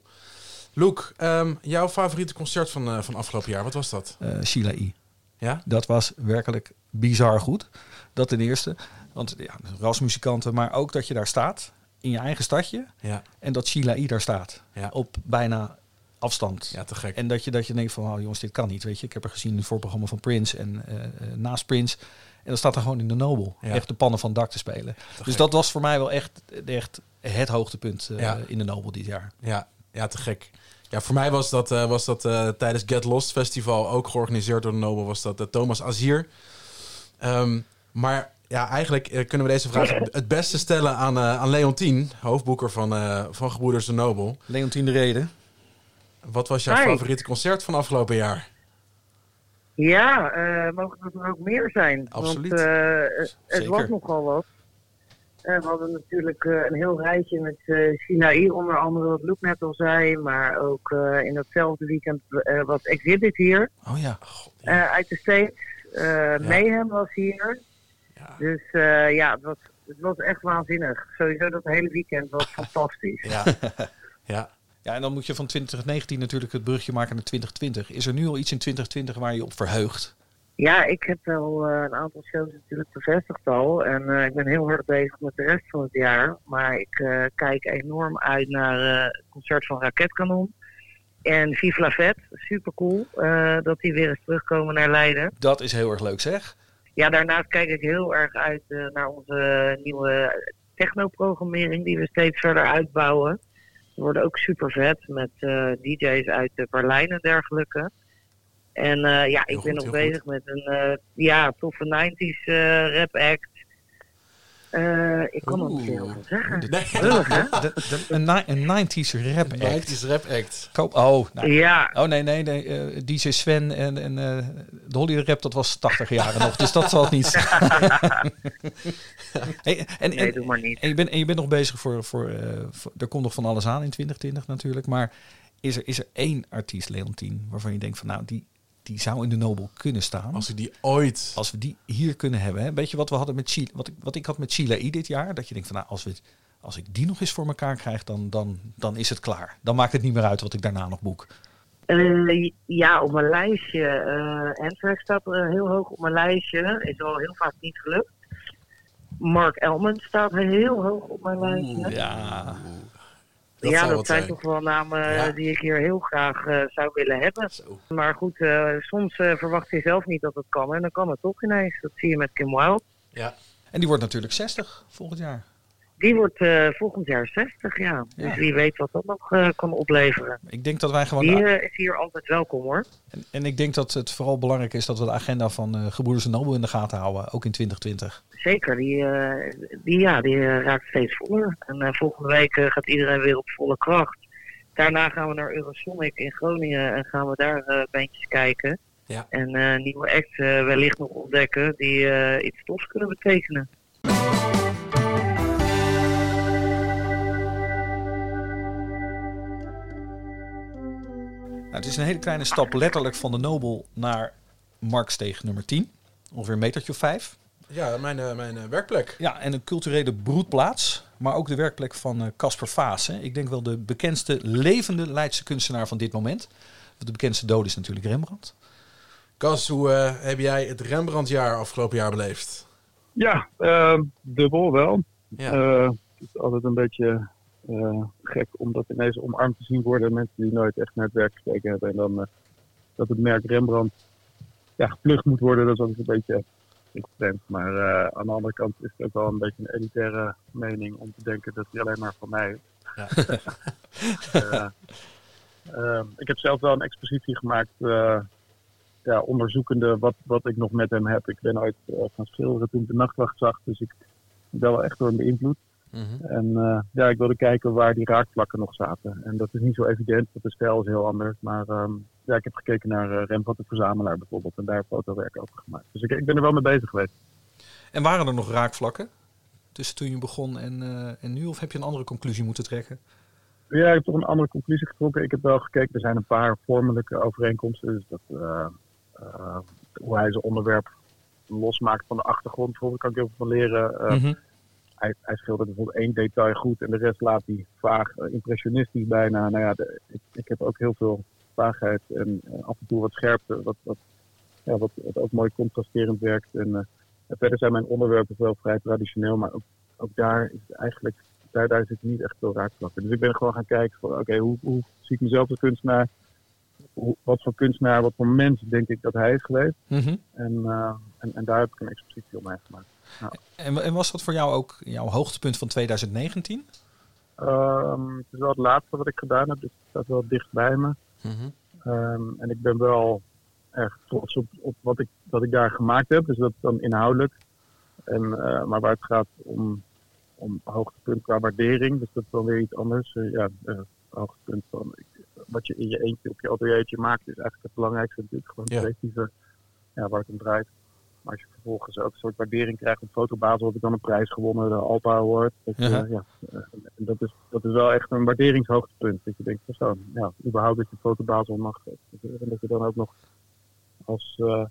Loek, ehm, jouw favoriete concert van, eh, van afgelopen jaar, wat was dat? Eh Sheila I. Ja? Dat was werkelijk bizar goed. Dat ten eerste. Want ja, rasmuzikanten, maar ook dat je daar staat in je eigen stadje. Ja. En dat Sheila I daar staat. Ja. Op bijna afstand. Ja, te gek. En dat je, dat je denkt van, oh, jongens, dit kan niet. Weet je, ik heb er gezien in het voorprogramma van Prince en eh, naast Prince. En dan staat er gewoon in de Nobel. Ja. Echt de pannen van het dak te spelen. dus gek. dat was voor mij wel echt, echt het hoogtepunt Ja. in de Nobel dit jaar. Ja, ja, te gek. Ja, voor mij was dat, was dat tijdens Get Lost Festival, ook georganiseerd door de Nobel, was dat Thomas Azier. Ehm, maar ja, eigenlijk kunnen we deze vraag het beste stellen aan, aan Leontien, hoofdboeker van, van Gebroeders de Nobel. Leontien de Reden. Wat was jouw Hi. favoriete concert van afgelopen jaar? Ja, eh, mogen er ook meer zijn? Absoluut. Want eh, het was nogal wat. Eh, we hadden natuurlijk een heel rijtje met eh Sinaï, onder andere wat Luke net al zei. Maar ook in datzelfde weekend was Exhibit hier. Oh ja. eh, uit de States. Eh, Mayhem was hier. Dus eh, ja, het was, het was echt waanzinnig. Sowieso dat hele weekend was fantastisch. Ja. ja. Ja, en dan moet je van 2019 natuurlijk het brugje maken naar 2020. Is er nu al iets in 2020 waar je op verheugt? Ja, ik heb wel eh, een aantal shows natuurlijk bevestigd al. En eh, ik ben heel hard bezig met de rest van het jaar. Maar ik eh, kijk enorm uit naar het concert van Raketkanon. En Vive la Fête, super cool dat die weer eens terugkomen naar Leiden. Dat is heel erg leuk zeg. Ja, daarnaast kijk ik heel erg uit naar onze nieuwe technoprogrammering die we steeds verder uitbouwen. Worden ook super vet met eh, DJ's uit eh, Berlijn en dergelijke. En eh, ja, ik ben nog bezig met een ja, toffe 90s eh, rap act. Eh, ik kan er niet veel van zeggen. Lullig, hè? De- de- een, ni- een 90s rap act. 90s rap act. Koop, oh, nou. Ja. Oh nee, nee, nee. eh, DJ Sven en, en eh, de Holly Rap, dat was 80 jaren nog. Dus dat zal het niet zijn. hey, en, Nee, en, doe maar niet. En je, bent, en je bent nog bezig voor, voor, eh, voor- Er komt nog van alles aan in 2020 natuurlijk. Maar is er, is er één artiest, Leontien, waarvan je denkt van nou, die, die zou in de Nobel kunnen staan. Als we die ooit... Als we die hier kunnen hebben. Hè? Weet je wat we hadden met Chile, wat ik, wat ik had met Chile I dit jaar? Dat je denkt van nou, als, we, als ik die nog eens voor elkaar krijg, dan, dan, dan is het klaar. Dan maakt het niet meer uit wat ik daarna nog boek. Eh, ja, op mijn lijstje. eh Anthrax staat er heel hoog op mijn lijstje. Is al heel vaak niet gelukt. Mark Elman staat heel hoog op mijn lijstje. Ja. Dat ja, dat zijn toch wel namen Ja. die ik hier heel graag eh, zou willen hebben. Maar goed, eh, soms eh, verwacht je zelf niet dat het kan. En dan kan het toch ineens. Dat zie je met Kim Wilde. Ja. En die wordt natuurlijk 60 volgend jaar. Die wordt eh, volgend jaar 60, ja. Dus wie weet wat dat nog eh, kan opleveren. Ik denk dat wij gewoon. Die eh, is hier altijd welkom hoor. En, en ik denk dat het vooral belangrijk is dat we de agenda van eh Gebroeders de Nobel in de gaten houden, ook in 2020. Zeker, die, die, ja, die raakt steeds voller. En volgende week gaat iedereen weer op volle kracht. Daarna gaan we naar Eurosonic in Groningen en gaan we daar bandjes kijken. Ja. En nieuwe acts wellicht nog ontdekken die iets tofs kunnen betekenen. Nou, het is een hele kleine stap letterlijk van de Nobel naar Marksteeg nummer 10. Ongeveer een metertje of vijf. Ja, mijn, eh, mijn eh, werkplek. Ja, en een culturele broedplaats. Maar ook de werkplek van eh, Casper Vaas. hè. Ik denk wel de bekendste levende Leidse kunstenaar van dit moment. De bekendste dood is natuurlijk Rembrandt. Cas, hoe heb jij het Rembrandtjaar afgelopen jaar beleefd? Ja, dubbel wel. Ja. Eh, het is altijd een beetje eh, gek om dat ineens omarmd te zien worden. Mensen die nooit echt naar het werk gekeken hebben. En dan eh, dat het merk Rembrandt ja, geplukt moet worden, dat is altijd een beetje extreem. Maar eh, aan de andere kant is het ook wel een beetje een elitaire mening om te denken dat hij alleen maar van mij is. Eh, ik heb zelf wel een expositie gemaakt, ja, onderzoekende wat, wat ik nog met hem heb. Ik ben ooit gaan schilderen toen ik de nachtwacht zag, dus ik ben wel echt door hem beïnvloed. En eh, ja, ik wilde kijken waar die raakvlakken nog zaten. En dat is niet zo evident, want de stijl is heel anders. Maar ehm, ja, ik heb gekeken naar uh, Rembrandt de Verzamelaar bijvoorbeeld en daar fotowerk over gemaakt. Dus ik, ik ben er wel mee bezig geweest. En waren er nog raakvlakken tussen toen je begon en, eh, en nu? Of heb je een andere conclusie moeten trekken? Ja, ik heb toch een andere conclusie getrokken. Ik heb wel gekeken, er zijn een paar vormelijke overeenkomsten. Dus dat, eh, eh, hoe hij zijn onderwerp losmaken van de achtergrond. Bijvoorbeeld kan ik heel veel van leren. Eh, Mhm. Hij, hij schildert bijvoorbeeld één detail goed en de rest laat hij vaag, eh, impressionistisch bijna. Nou ja, de- ik, ik heb ook heel veel vaagheid en eh, af en toe wat scherpte, wat, wat, ja, wat, wat ook mooi contrasterend werkt. En, eh, en verder zijn mijn onderwerpen wel vrij traditioneel, maar ook, ook daar is het eigenlijk, daar, daar zit niet echt veel raakvlakken. Dus ik ben gewoon gaan kijken van, oké, hoe, hoe zie ik mezelf als kunstenaar? Wat voor kunstenaar, wat voor mens denk ik dat hij is geweest? Mhm. En, en, en daar heb ik een expositie omheen gemaakt. Ja. En, en was dat voor jou ook jouw hoogtepunt van 2019? Ehm, het is wel het laatste wat ik gedaan heb, dus het staat wel dicht bij me. Mhm. Ehm, en ik ben wel erg trots op, op wat, ik, wat ik daar gemaakt heb. Dus dat is dan inhoudelijk. En, eh, maar waar het gaat om, om hoogtepunt qua waardering, dus dat is dan weer iets anders. Eh, ja, eh, hoogtepunt van ik- wat je in je eentje op je ateliertje maakt, is eigenlijk het belangrijkste natuurlijk. Gewoon het Ja. creatieve, ja, waar het om draait. Maar als je vervolgens ook een soort waardering krijgt op Fotobasis, heb ik dan een prijs gewonnen, de Alpa Award. Ja. ja, eh, dat, is, dat is wel echt een waarderingshoogtepunt. Dat je denkt, van zo, ja, überhaupt dat je Fotobasis mag. En dat je dan ook nog als, eh,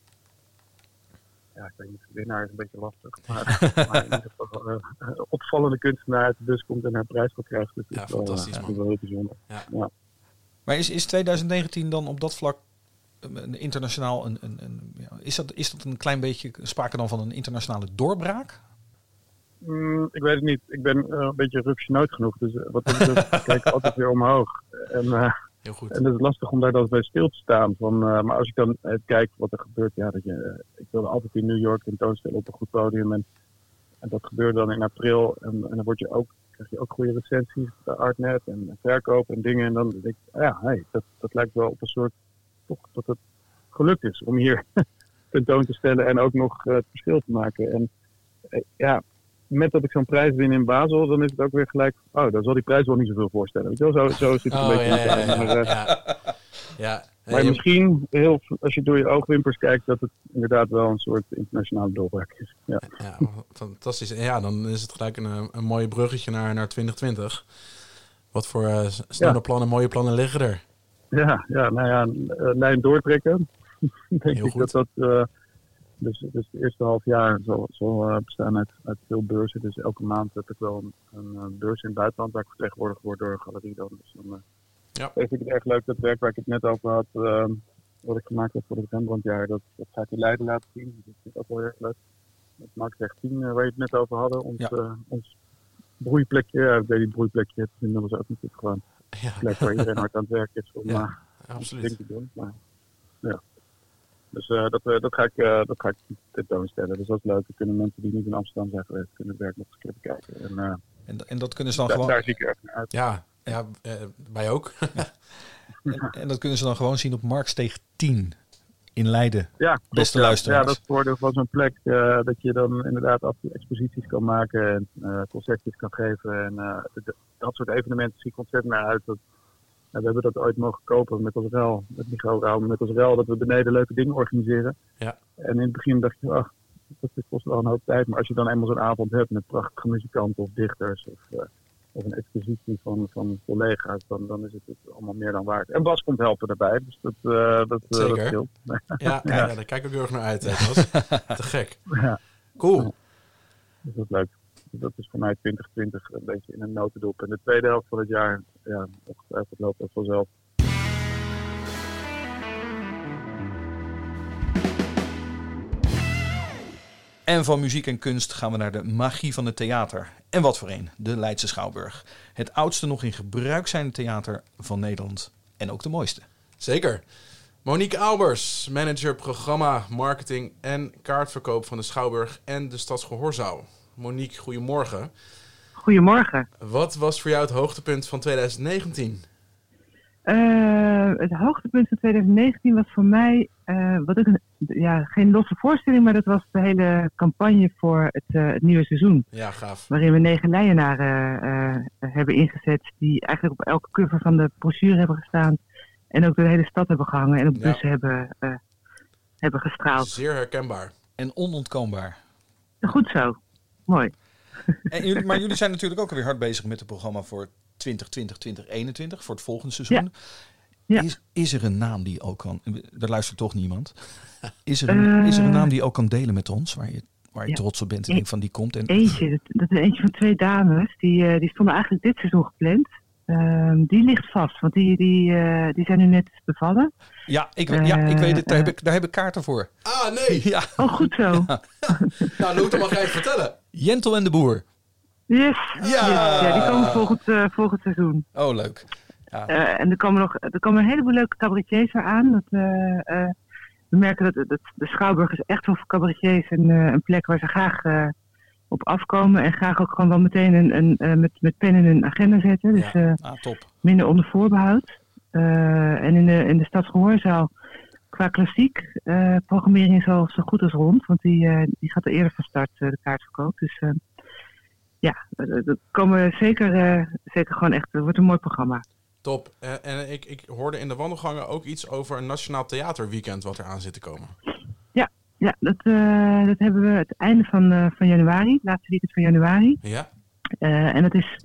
ja, ik weet niet, winnaar is een beetje lastig. Maar, maar in ieder geval eh, opvallende kunstenaar uit de bus komt en een prijs voor krijgt. Dus dat Ja, is wel, fantastisch, dat man. is wel heel bijzonder. Ja. Maar is, is 2019 dan op dat vlak een internationaal... Een, een, een, is, dat, is dat een klein beetje sprake dan van een internationale doorbraak? Mm, ik weet het niet. Ik ben eh, een beetje rupsje genoeg. Dus eh, wat dat betreft kijk ik altijd weer omhoog. En, eh, Heel goed. en het is lastig om daar dan bij stil te staan. Van, maar als ik dan kijk wat er gebeurt. Ja, dat je, ik wilde altijd in New York tentoonstellen op een goed podium. En, en dat gebeurde dan in april. En, en dan word je ook, krijg je ook goede recensies bij Artnet en verkoop en dingen. En dan denk ik, ja, hey, dat, dat lijkt wel op een soort... Toch dat het gelukt is om hier tentoon te stellen en ook nog eh, het verschil te maken. En eh, ja, met dat ik zo'n prijs win in Basel, dan is het ook weer gelijk. Oh, dan zal die prijs wel niet zoveel voorstellen. Weet je wel, zo, zo zit het een Oh, beetje ja, ja, Maar, eh, ja. Ja. maar je- misschien, heel, als je door je oogwimpers kijkt, dat het inderdaad wel een soort internationale doorbraak is. Ja, Ja, fantastisch. En ja, dan is het gelijk een, eh, een mooi bruggetje naar, naar 2020. Wat voor eh, snelle Ja. plannen, mooie plannen liggen er? Ja, ja nou ja, eh, lijn doortrekken. denk Heel ik goed. dat dat. eh, dus, dus het eerste half jaar zal, zal eh, bestaan uit, uit veel beurzen. Dus elke maand heb ik wel een, een, beurs in het buitenland waar ik vertegenwoordigd word door een galerie. Dan. Dus dan Ja. vind ik het erg leuk dat werk waar ik het net over had, wat ik gemaakt heb voor het Rembrandtjaar, dat, dat ga ik in Leiden laten zien. Dus dat vind ik ook wel erg leuk. Met Marktweg 10, eh, waar je het net over hadden, ons, Ja. ons broeiplekje. Ja, ik weet niet, broeiplekje, het is inmiddels ook natuurlijk gewoon Ja, plek waar iedereen hard aan het werk is om Ja, eh, absoluut. te doen. Maar, ja. Dus eh, dat, eh, dat, ga ik, eh, dat ga ik tentoonstellen. Dus dat is leuk. Dan kunnen mensen die niet in Amsterdam zijn geweest, kunnen het werk nog eens een keer bekijken. En En, en dat kunnen ze dan daar, gewoon... daar zie ik naar uit. Ja, ja wij ook. En, en dat kunnen ze dan gewoon zien op Marksteeg 10 in Leiden. Ja, Beste ja. luisteraars. Ja, dat is het voordeel van zo'n plek. eh, dat je dan inderdaad af en toe exposities kan maken en eh, concertjes kan geven. En eh, dat soort evenementen zie ik ontzettend naar uit. Dat, we hebben dat ooit mogen kopen met als rel, met Michael Rauw, met als rel dat we beneden leuke dingen organiseren. Ja. En in het begin dacht je, ach, dat kost wel een hoop tijd. Maar als je dan eenmaal zo'n avond hebt met prachtige muzikanten of dichters of, of een expositie van, van collega's, dan, dan is het het allemaal meer dan waard. En Bas komt helpen daarbij, dus dat, eh dat, dat Zeker. scheelt. Ja, ja. ja, daar kijk ik ook heel erg naar uit. hè, Bas. Te gek. Ja. Cool. Dus dat is leuk. Dat is voor mij 2020 een beetje in een notendop. En de tweede helft van het jaar, ja, ongetwijfeld loopt dat vanzelf. En van muziek en kunst gaan we naar de magie van het theater. En wat voor een, de Leidse Schouwburg. Het oudste nog in gebruik zijnde theater van Nederland. En ook de mooiste. Zeker. Monique Albers, manager programma, marketing en kaartverkoop van de Schouwburg en de Stadsgehoorzaal. Monique, goedemorgen. Goedemorgen. Wat was voor jou het hoogtepunt van 2019? Eh, het hoogtepunt van 2019 was voor mij, eh, wat ik een, ja, geen losse voorstelling, maar dat was de hele campagne voor het, eh, het nieuwe seizoen. Ja, gaaf. Waarin we negen leienaren eh, hebben ingezet, die eigenlijk op elke cover van de brochure hebben gestaan. En ook door de hele stad hebben gehangen en op Ja. bussen hebben, eh, hebben gestraald. Zeer herkenbaar. En onontkoombaar. Goed zo. Mooi. En jullie, maar jullie zijn natuurlijk ook alweer hard bezig met het programma voor 2020-2021, voor het volgende seizoen. Ja. Is, is er een naam die ook kan... Er luistert toch niemand. Is er een, is er een Eh. naam die je ook kan delen met ons? Waar je, waar je Ja. trots op bent en denkt van die komt. En, Eentje, dat, dat is eentje van twee dames. Die, eh, die stonden eigenlijk dit seizoen gepland. Ehm, die ligt vast, want die, die, eh, die zijn nu net bevallen. Ja, ik, weet- ja, ik weet het. Daar heb ik, daar heb ik kaarten voor. Ah, nee. Ja. Oh, goed zo. Nou, Lotte, mag jij even vertellen? Jentel en de Boer. Yes. Ja. Yes. ja die komen volgend, eh, volgend seizoen. Oh, leuk. Ja. Eh, en er komen nog er komen een heleboel leuke cabaretiers eraan. Dat, eh, eh, we merken dat, dat de Schouwburg is echt voor cabaretiers een, eh, een plek waar ze graag eh, op afkomen. En graag ook gewoon wel meteen een, een, eh, met, met pen in hun agenda zetten. Dus eh, Ah, top. minder onder voorbehoud. Eh, en in de, in de Stadsgehoorzaal qua klassiek programmering is al zo goed als rond. Want die, die gaat er eerder van start, eh, de kaartverkoop. Dus ja, er komen zeker, zeker gewoon echt, het wordt een mooi programma. Top. Eh, en ik, ik hoorde in de wandelgangen ook iets over een Nationaal Theaterweekend wat er aan zit te komen. Ja, ja dat, eh, dat hebben we het einde van, eh, van januari, laatste weekend van januari. Ja? En dat is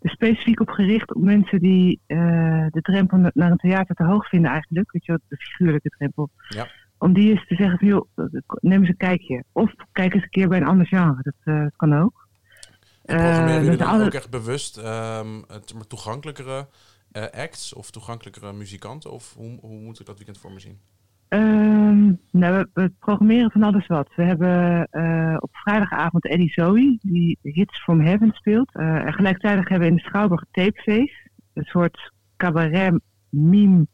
er specifiek op gericht op mensen die de drempel na- naar een theater te hoog vinden eigenlijk. Weet je wel, de figuurlijke drempel. Ja. Om die eens te zeggen van joh, neem eens een kijkje. Of kijk eens een keer bij een ander genre. Dat, dat kan ook. En programmeren jullie dan ook echt bewust het- maar toegankelijkere eh, acts of toegankelijkere muzikanten? Of hoe, hoe moet ik dat weekend voor me zien? Ehm, nou, we, programmeren van alles wat. We hebben eh, op vrijdagavond Eddie Zoe, die Hits from Heaven speelt. Eh, en gelijktijdig hebben we in de Schouwburg Tapeface, een soort cabaret meme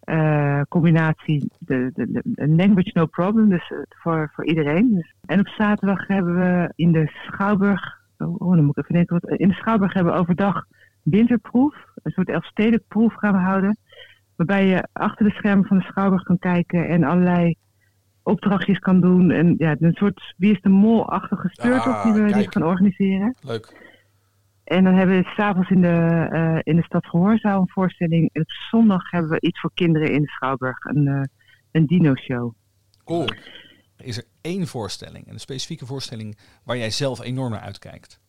eh, combinatie. De, de, language no problem, dus voor, voor iedereen. Dus, en op zaterdag hebben we in de Schouwburg, oh, oh, dan moet ik even denken, wat, in de Schouwburg hebben we overdag winterproef. Een soort Elfstedenproef gaan we houden. Waarbij je achter de schermen van de Schouwburg kan kijken en allerlei opdrachtjes kan doen. En ja, een soort wie is de mol-achtige speurtocht Ah, die, we, die kijk. gaan organiseren. Leuk. En dan hebben we s'avonds in de, eh in de Stad Gehoorzaal een voorstelling. En op zondag hebben we iets voor kinderen in de Schouwburg, een, eh, een dino-show. Cool. Is er één voorstelling, een specifieke voorstelling waar jij zelf enorm naar uitkijkt?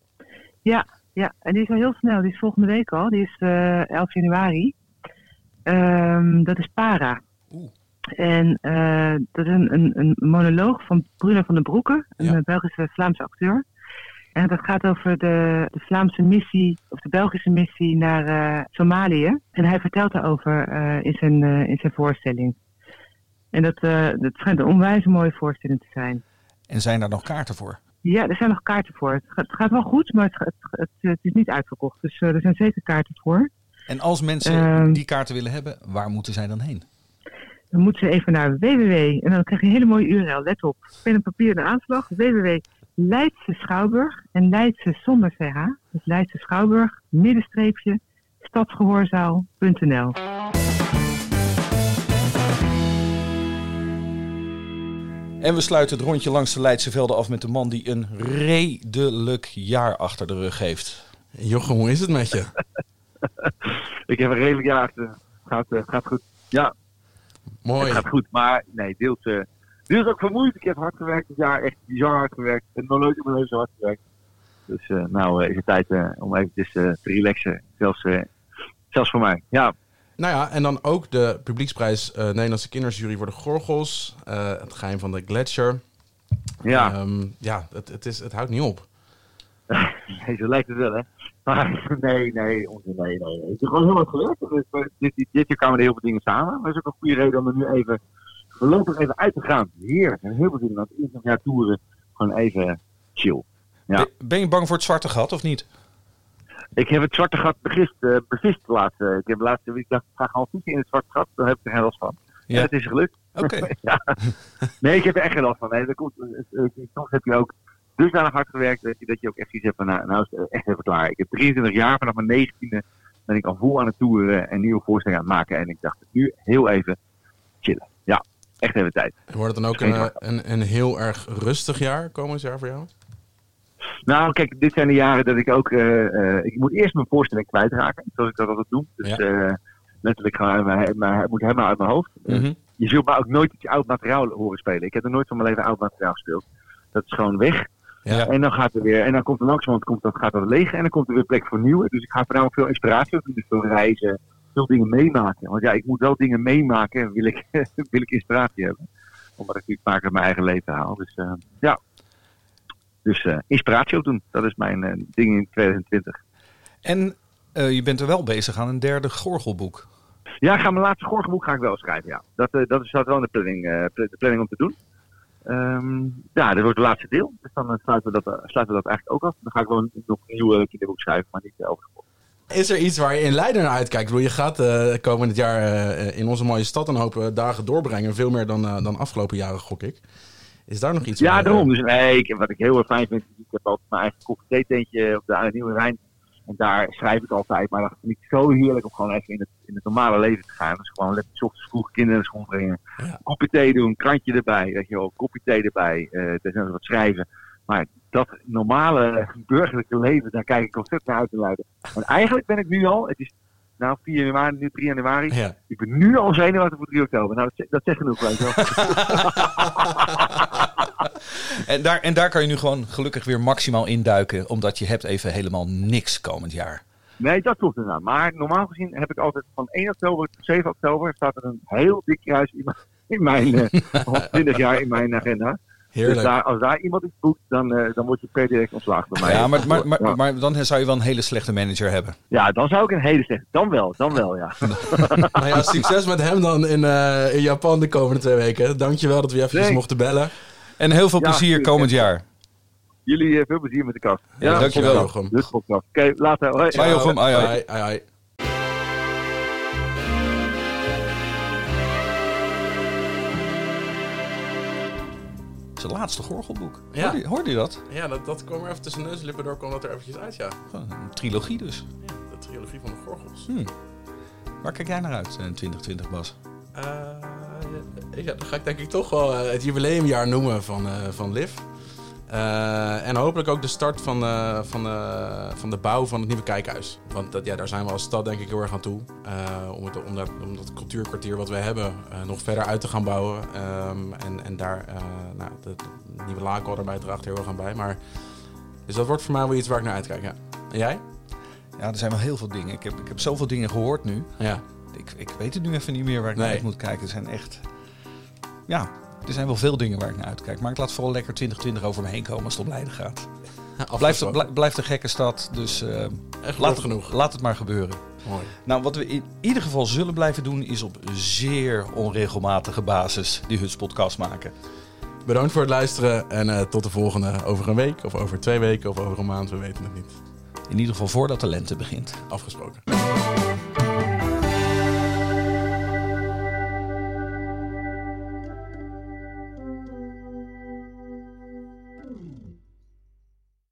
Ja, ja, en die is al heel snel. Die is volgende week al. Die is eh 11 januari. Ehm, dat is Para. En eh, dat is een, een, een monoloog van Bruno van den Broeke, een eh, Belgische Vlaamse acteur. En dat gaat over de, de Vlaamse missie, of de Belgische missie naar Somalië. En hij vertelt daarover in, zijn, in zijn voorstelling. En dat, dat schijnt een onwijs mooie voorstelling te zijn. En zijn daar nog kaarten voor? Ja, er zijn nog kaarten voor. Het gaat, het gaat wel goed, maar het, het, het, het is niet uitverkocht. Dus eh, er zijn zeker kaarten voor. En als mensen Ehm. die kaarten willen hebben, waar moeten zij dan heen? Dan moeten ze even naar www. En dan krijg je een hele mooie URL. Let op. Pen en papier de aanslag. www. Leidse Schouwburg. En Leidse zonder CH. Dus Leidse Schouwburg. Middenstreepje. Stadsgehoorzaal.nl En we sluiten het rondje langs de Leidse velden af met de man die een redelijk jaar achter de rug heeft. Jochem, hoe is het met je? Ik heb een redelijk jaar achter. Gaat, eh, gaat goed. Ja. Mooi. Het gaat goed, maar nee, deels, eh, deels ook vermoeid. Ik heb hard gewerkt dit jaar, echt bizar hard gewerkt. Heb nog nooit in mijn leven zo hard gewerkt. Dus eh, nou eh, is het tijd eh, om eventjes eh, te relaxen. Zelfs, eh, zelfs voor mij. Ja, Nou ja, en dan ook de publieksprijs eh, Nederlandse kindersjury voor de Gorgels. eh, het geheim van de Gletscher. Ja. Ehm, ja, het, het, is, het houdt niet op. nee, zo lijkt het wel, hè. Maar nee, nee, onzin, nee, nee. nee. Het is gewoon heel gewerkt. Dus, eh, dit, dit, dit jaar kwamen er heel veel dingen samen. Maar dat is ook een goede reden om er nu even voorlopig even uit te gaan. Heerlijk. En heel veel dingen. Want het eerste jaar toeren gewoon even chill. Ja. Ben, ben je bang voor het zwarte gat of niet? Ik heb het zwarte gat begist, eh bevist laatst. ik heb de laatste week gedacht, ik ga gewoon fietsen in het zwarte gat. Dan heb ik er geen last van. Ja. En dat is gelukt. Oké. ja. Nee, ik heb er echt geen last van. Nee, dat komt, eh, eh, soms heb je ook dusdanig hard gewerkt dat je, dat je ook echt iets hebt van, nou, nou is het echt even klaar. Ik heb 23 jaar, vanaf mijn 19e ben ik al vol aan het toeren en nieuwe voorstellingen aan het maken. En ik dacht, nu heel even chillen. Ja, echt even tijd. Wordt het dan ook een, een, een heel erg rustig jaar komend jaar voor jou? Nou, kijk, dit zijn de jaren dat ik ook. eh, eh, ik moet eerst mijn voorstelling kwijtraken, zoals ik dat altijd doe. Dus eh, letterlijk gewoon, mijn, mijn, het moet helemaal uit mijn hoofd. Mhm. Je zult me ook nooit iets oud materiaal horen spelen. Ik heb er nooit van mijn leven oud materiaal gespeeld. Dat is gewoon weg. Ja. En dan gaat er weer, en dan komt er langzamerhand komt dat, gaat dat leeg en dan komt er weer plek voor nieuwe. Dus ik ga voornamelijk veel inspiratie op. Dus veel reizen, veel dingen meemaken. Want ja, ik moet wel dingen meemaken, wil ik, wil ik inspiratie hebben. Omdat ik natuurlijk vaak uit mijn eigen leven haal. Dus ja, dus eh, inspiratie ook doen. Dat is mijn eh, ding in 2020. En eh, je bent er wel bezig aan een derde gorgelboek. Ja, ga mijn laatste gorgelboek ga ik wel schrijven, ja. Dat, dat staat wel in de planning, de planning om te doen. Ehm, ja, dit wordt het laatste deel. Dus dan sluiten, we dat, sluiten we dat eigenlijk ook af. Dan ga ik wel een, nog een nieuw kinderboek schrijven, maar niet over Is er iets waar je in Leiden naar uitkijkt? Bedoel, je gaat eh, komend jaar in onze mooie stad een hoop dagen doorbrengen. Veel meer dan, dan afgelopen jaren, gok ik. Is daar nog iets Ja, waar- daarom. Dus nee, ik, wat ik heel erg fijn vind, is, ik heb altijd mijn eigen koffietentje op de Nieuwe Rijn. En daar schrijf ik altijd. Maar dat vind ik zo heerlijk om gewoon even in het, in het normale leven te gaan. Dus gewoon lekker ochtends vroeg kinderen naar school brengen. Kopje thee doen, krantje erbij, weet je wel, kopje thee erbij. eh desnoods wat schrijven. Maar dat normale burgerlijke leven, daar kijk ik ontzettend naar uit te luiden. Want eigenlijk ben ik nu al, het is nou 4 januari, nu 3 januari. Ja. Ik ben nu al zenuwachtig voor 3 oktober. Nou, dat, dat zegt genoeg, weet je wel. En daar, en daar kan je nu gewoon gelukkig weer maximaal induiken, omdat je hebt even helemaal niks komend jaar. Nee, dat klopt inderdaad. Maar normaal gezien heb ik altijd van 1 oktober tot 7 oktober staat er een heel dik kruis in mijn, in mijn eh, al 20 jaar in mijn agenda. Heerlijk. Dus daar, als daar iemand iets boekt, dan, eh, dan word je per direct ontslagen bij mij. Ja, maar, maar, maar, Ja. maar dan zou je wel een hele slechte manager hebben. Ja, dan zou ik een hele slechte. Dan wel, dan wel, ja. Nou ja, succes met hem dan in, eh, in Japan de komende twee weken. Dankjewel dat we je even Nee. mochten bellen. En heel veel Ja, plezier tuurlijk. komend jaar. Jullie eh, veel plezier met de kast. Ja, dankjewel. Jochem. Dus. Oké, later. Hoi. Bye, Jochem. Ai, ai. Ai, ai, Zijn laatste gorgelboek. Ja. Hoorde, je, hoorde je dat? Ja, dat, dat kwam er even tussen neus en lippen door, kwam dat er eventjes uit, ja. Een trilogie dus. ja de trilogie van de Gorgels. Hm. Waar kijk jij naar uit in 2020, Bas? Eh, ja, dan ga ik denk ik toch wel eh, het jubileumjaar noemen van, eh, van Liv. Eh, en hopelijk ook de start van, van, van de bouw van het nieuwe kijkhuis. Want dat, ja, daar zijn we als stad denk ik heel erg aan toe. Eh, om, het, om, dat, om dat cultuurkwartier wat we hebben eh, nog verder uit te gaan bouwen. Ehm, en, en daar, nou, de, de nieuwe lakel erbij draagt heel erg aan bij. Maar, dus dat wordt voor mij wel iets waar ik naar uitkijk, ja. En jij? Ja, er zijn wel heel veel dingen. Ik heb, ik heb zoveel dingen gehoord nu. Ja. Ik, ik weet het nu even niet meer waar ik naar uit moet kijken. Er zijn echt... Ja, er zijn wel veel dingen waar ik naar uitkijk. Maar ik laat vooral lekker 2020 over me heen komen als het om Leiden gaat. Blijft, blijft een gekke stad, dus Echt laat, genoeg. laat het maar gebeuren. Mooi. Nou, wat we in ieder geval zullen blijven doen, is op zeer onregelmatige basis die Huts podcast maken. Bedankt voor het luisteren en eh, tot de volgende over een week of over twee weken of over een maand, we weten het niet. In ieder geval voordat de lente begint. Afgesproken.